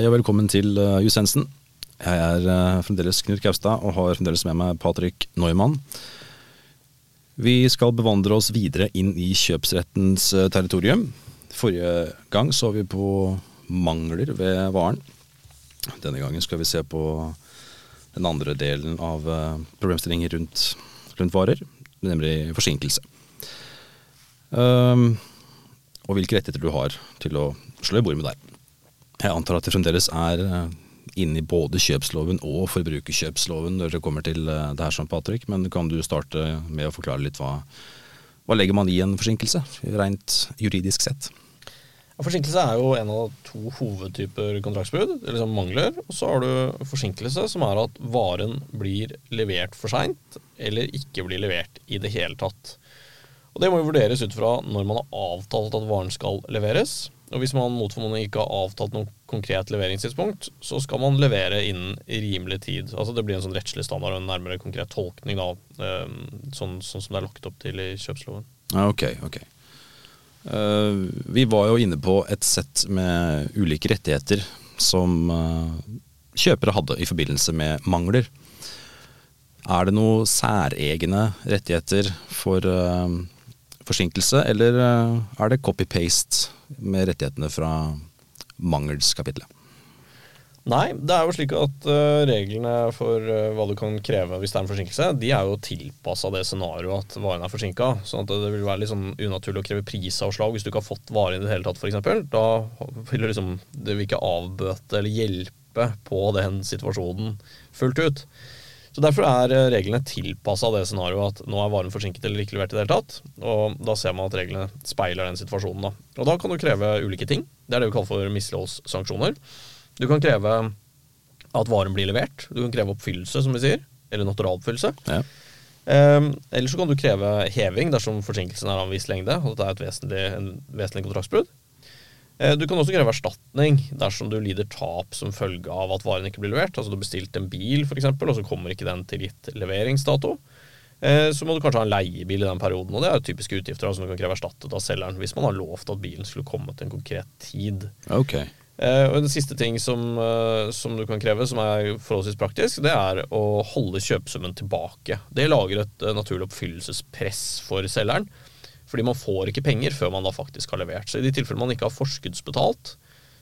Hei og velkommen til uh, Jusensen. Jeg er uh, fremdeles Knut Kaustad og har fremdeles med meg Patrick Neumann. Vi skal bevandre oss videre inn i kjøpsrettens uh, territorium. Forrige gang så vi på mangler ved varen. Denne gangen skal vi se på den andre delen av problemstillinger rundt, rundt varer, nemlig forsinkelse. Um, og hvilke rettigheter du har til å slå i bord med der. Jeg antar at det fremdeles er eh, inne i både kjøpsloven og forbrukerkjøpsloven når det kommer til eh, det her, som Patrick, men kan du starte med å forklare litt hva, hva legger man i en forsinkelse, rent juridisk sett? Forsinkelse er jo en av to hovedtyper kontraktsbrudd, eller mangler. Og så har du forsinkelse, som er at varen blir levert for seint, eller ikke blir levert i det hele tatt. Og Det må jo vurderes ut fra når man har avtalt at varen skal leveres. Og Hvis man mot formodning ikke har avtalt noe konkret leveringstidspunkt, så skal man levere innen rimelig tid. Altså Det blir en sånn rettslig standard og en nærmere konkret tolkning, da, ehm, sånn, sånn, som det er lagt opp til i kjøpsloven. Ok, ok. Uh, vi var jo inne på et sett med ulike rettigheter som uh, kjøpere hadde i forbindelse med mangler. Er det noen særegne rettigheter for uh, forsinkelse, eller er det copy-paste med rettighetene fra mangelskapitlet? Nei, det er jo slik at uh, reglene for uh, hva du kan kreve hvis det er en forsinkelse, de er jo tilpassa det scenarioet at varen er forsinka. Sånn at det vil være litt sånn unaturlig å kreve prisavslag hvis du ikke har fått varen i det hele tatt, f.eks. Da vil det liksom Det vil ikke avbøte eller hjelpe på den situasjonen fullt ut. Så Derfor er eh, reglene tilpassa det scenarioet at nå er varen forsinket eller ikke levert i det hele tatt. Og Da ser man at reglene speiler den situasjonen. Da. Og da kan du kreve ulike ting. Det er det vi kaller for misligholdssanksjoner. Du kan kreve at varen blir levert. Du kan kreve oppfyllelse, som vi sier. Eller naturaloppfyllelse. Ja. Um, eller så kan du kreve heving dersom forsinkelsen er av en viss lengde. og dette er et vesentlig, en vesentlig kontraktsbrudd. Eh, du kan også kreve erstatning dersom du lider tap som følge av at varen ikke blir levert. Altså du har bestilt en bil, f.eks., og så kommer ikke den til gitt leveringsdato. Eh, så må du kanskje ha en leiebil i den perioden, og det er jo typiske utgifter som du kan kreve erstattet av selgeren hvis man har lovt at bilen skulle komme til en konkret tid. Okay. Eh, og En siste ting som, som, du kan kreve, som er forholdsvis praktisk, det er å holde kjøpesummen tilbake. Det lager et naturlig oppfyllelsespress for selgeren. Fordi man får ikke penger før man da faktisk har levert. Så i de tilfellene man ikke har forskuddsbetalt,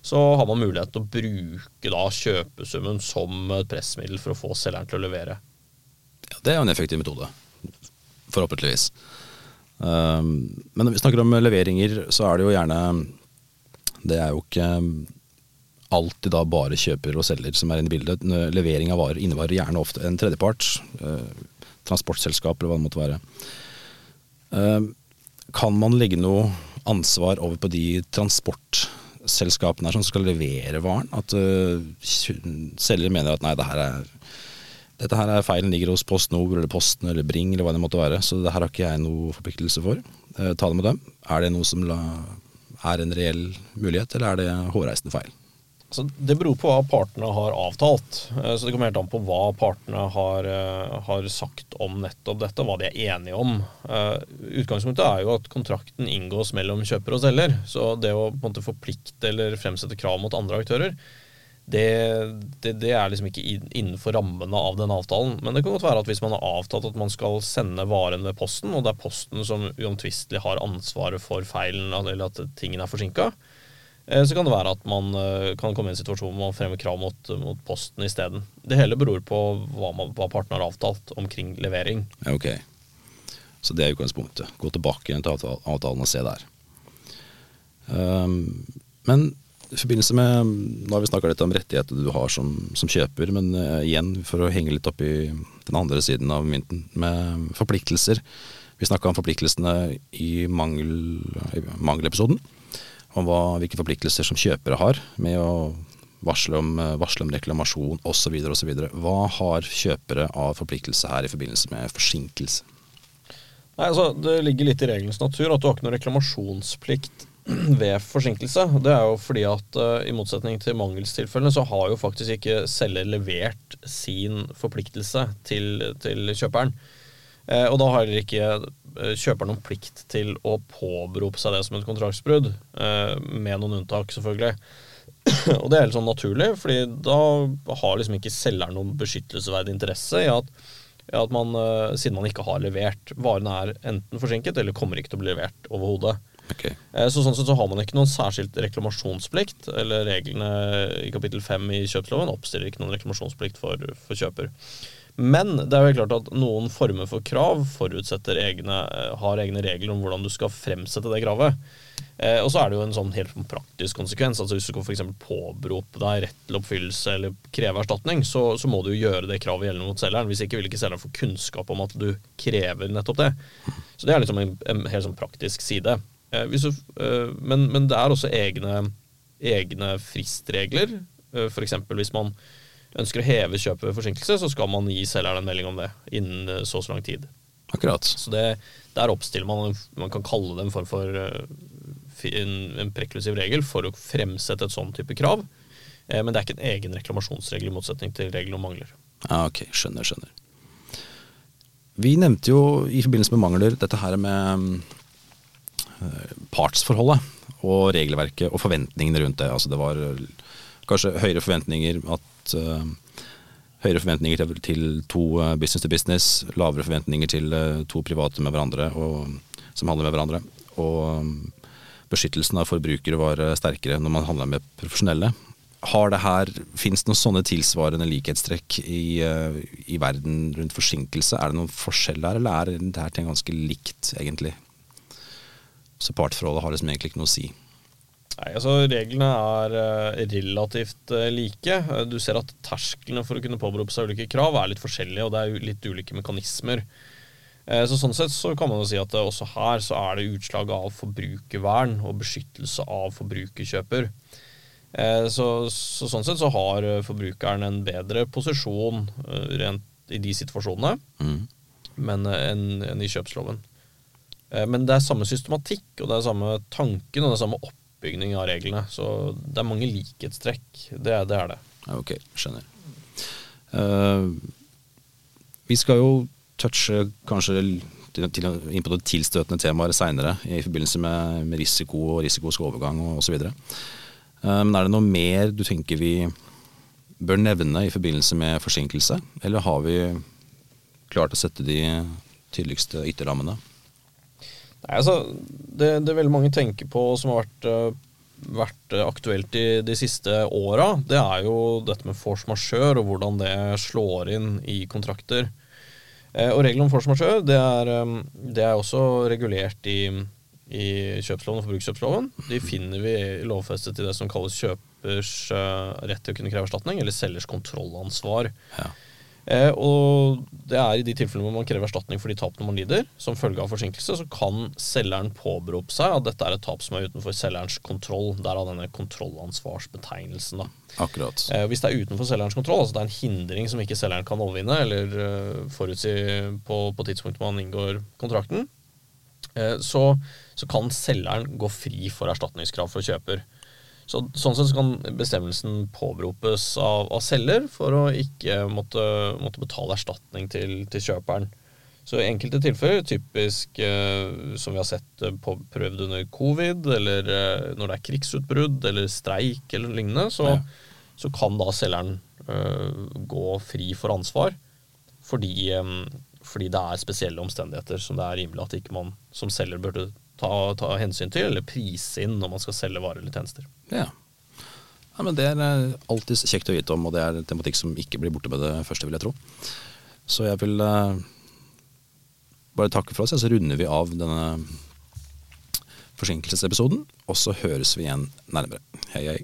så har man mulighet til å bruke da kjøpesummen som et pressmiddel for å få selgeren til å levere. Ja, Det er jo en effektiv metode. Forhåpentligvis. Um, men når vi snakker om leveringer, så er det jo gjerne Det er jo ikke alltid da bare kjøper og selger som er inne i bildet. Levering av varer innebærer gjerne ofte en tredjepart. Uh, transportselskap eller hva det måtte være. Uh, kan man legge noe ansvar over på de transportselskapene som skal levere varen? At uh, selger mener at nei, det her er, dette her er feilen ligger hos Post Nord eller Posten eller Bring eller hva det måtte være, så det her har ikke jeg noe forpliktelse for. Uh, ta det med dem. Er det noe som la, er en reell mulighet, eller er det hårreisende feil? Så det beror på hva partene har avtalt. Eh, så Det kommer helt an på hva partene har, eh, har, sagt om nettopp dette, hva de er enige om. Eh, utgangspunktet er jo at kontrakten inngås mellom kjøper og selger. Så det å måte forplikte eller fremsette krav mot andre aktører, det, det, det, er liksom ikke innenfor rammene av den avtalen. Men det kan godt være at hvis man har avtalt at man skal sende varen ved posten, og det er posten som uomtvistelig har ansvaret for feilen eller at tingene er forsinka, så kan det være at man eh, kan komme i en situasjon hvor man fremmer krav mot, mot posten isteden. Det hele beror på hva, man, hva partene har avtalt omkring levering. Ok, Så det er utgangspunktet. Gå tilbake igjen til avtalen og se der. Um, men i forbindelse med Nå har vi snakka litt om rettigheter du har som, som kjøper, men uh, igjen for å henge litt opp i den andre siden av mynten, med forpliktelser. Vi snakka om forpliktelsene i mangel, mangelepisoden om hva, hvilke forpliktelser som kjøpere har med å varsle om, eh, varsle om reklamasjon osv. osv. Hva har kjøpere av forpliktelse her i forbindelse med forsinkelse? Nei, altså, Det ligger litt i regelens natur at du har ikke noen reklamasjonsplikt ved forsinkelse. Det er jo fordi at uh, i motsetning til mangelstilfellene så har jo faktisk ikke selger levert sin forpliktelse til, til kjøperen. Eh, og da har heller ikke eh, kjøper noen plikt til å påberope seg det som et kontraktsbrudd, eh, med noen unntak, selvfølgelig. og det er helt sånn naturlig, fordi da har liksom ikke selgeren noen beskyttelsesverdig interesse i at, at man, eh, siden man ikke har levert, varene er enten forsinket eller kommer ikke til å bli levert overhodet. Ok. Eh, Så sånn sett så har man ikke noen særskilt reklamasjonsplikt, eller reglene i kapittel 5 i kjøpsloven oppstiller ikke noen reklamasjonsplikt for, for kjøper. Men det er jo klart at noen former for krav forutsetter egne, eh, har egne regler om hvordan du skal fremsette det kravet. Eh, og så er det jo en sånn helt praktisk konsekvens. altså Hvis du f.eks. påberope deg rett til oppfyllelse eller kreve erstatning, så, så må du jo gjøre det kravet gjeldende mot selgeren. Hvis ikke vil ikke selgeren få kunnskap om at du krever nettopp det. Så det er liksom en, en helt sånn praktisk side. Eh, du, eh, men, men det er også egne, egne fristregler. Eh, F.eks. hvis man ønsker å heve kjøpet ved forsinkelse, så skal man gi selgeren en melding om det innen eh, så og så lang tid. Akkurat. Så det, der oppstiller man Man kan kalle det en form for eh, en, en preklusiv regel for å fremsette et sånn type krav. Eh, Men det er ikke en egen reklamasjonsregel i motsetning til regelen om mangler. Ja, ok, skjønner, skjønner. Vi nevnte jo i forbindelse med mangler dette her med partsforholdet og regelverket og forventningene rundt det. Altså det var kanskje høyere forventninger at eh, Høyere forventninger til, til to eh, business to business, lavere forventninger til eh, to private med hverandre og, som handler med hverandre. Og beskyttelsen av forbrukere var sterkere når man handla med profesjonelle. Har det her, Fins det noen sånne tilsvarende likhetstrekk i, i verden rundt forsinkelse? Er det noen forskjell der, eller er det her ting ganske likt, egentlig? Så partforholdet har liksom egentlig ikke noe å si. Nei, altså Reglene er eh, relativt eh, like. Eh, Du ser at tersklene for å kunne påberope seg ulike krav er litt forskjellige, og det er litt ulike mekanismer. Så Sånn sett så kan man jo si at også her så er det utslag av forbrukervern og beskyttelse av forbrukerkjøper. Så, så sånn sett så har forbrukeren en bedre posisjon rent i de situasjonene Mm. men, enn enn i kjøpsloven. Men det er samme systematikk, og det er samme tanken og det er samme oppbygning av reglene. Så det er mange likhetstrekk. Det, det er det. Ok, skjønner. Uh, vi skal jo touche kanskje inn på det tilstøtende temaer seinere i forbindelse med, med risiko og risikosk overgang osv. Uh, men er det noe mer du tenker vi bør nevne i forbindelse med forsinkelse, eller har vi klart å sette de tydeligste ytterrammene? Nei, altså, det, det veldig mange tenker på som har vært, øh, vært øh, aktuelt i de siste åra, det er jo dette med force majeure og hvordan det slår inn i kontrakter. Eh, og reglene om force majeure det er, det er også regulert i, i kjøpsloven og forbrukskjøpsloven. De finner vi lovfestet i det som kalles kjøpers rett til å kunne kreve erstatning, eller selgers kontrollansvar. Ja. Eh, og det er i de tilfellene hvor man krever erstatning for de tapene man lider, som følge av forsinkelse, så kan selgeren påberope seg at dette er et tap som er utenfor selgerens kontroll. Derav denne kontrollansvarsbetegnelsen. Da. Akkurat. Eh, hvis det er utenfor selgerens kontroll, altså det er en hindring som ikke selgeren kan overvinne eller eh, forutsi på, på tidspunktet man inngår kontrakten, eh, så, så kan selgeren gå fri for erstatningskrav for kjøper. Så, sånn sett så kan bestemmelsen påberopes av, av selger for å ikke måtte, måtte betale erstatning til, til kjøperen. Så i enkelte tilfeller, typisk eh, som vi har sett eh, på, prøvd under covid, eller eh, når det er krigsutbrudd eller streik eller lignende, så, Ja. så kan da selgeren eh, gå fri for ansvar fordi, eh, fordi det er spesielle omstendigheter som det er rimelig at ikke man som selger burde ta, ta hensyn til eller prise inn når man skal selge varer eller tjenester. Ja. ja, men Det er eh, alltid kjekt å vite om, og det er tematikk som ikke blir borte med det første, vil jeg tro. Så jeg vil eh, bare takke for oss, ja, så runder vi av denne forsinkelsesepisoden, og så høres vi igjen nærmere. Hei, hei.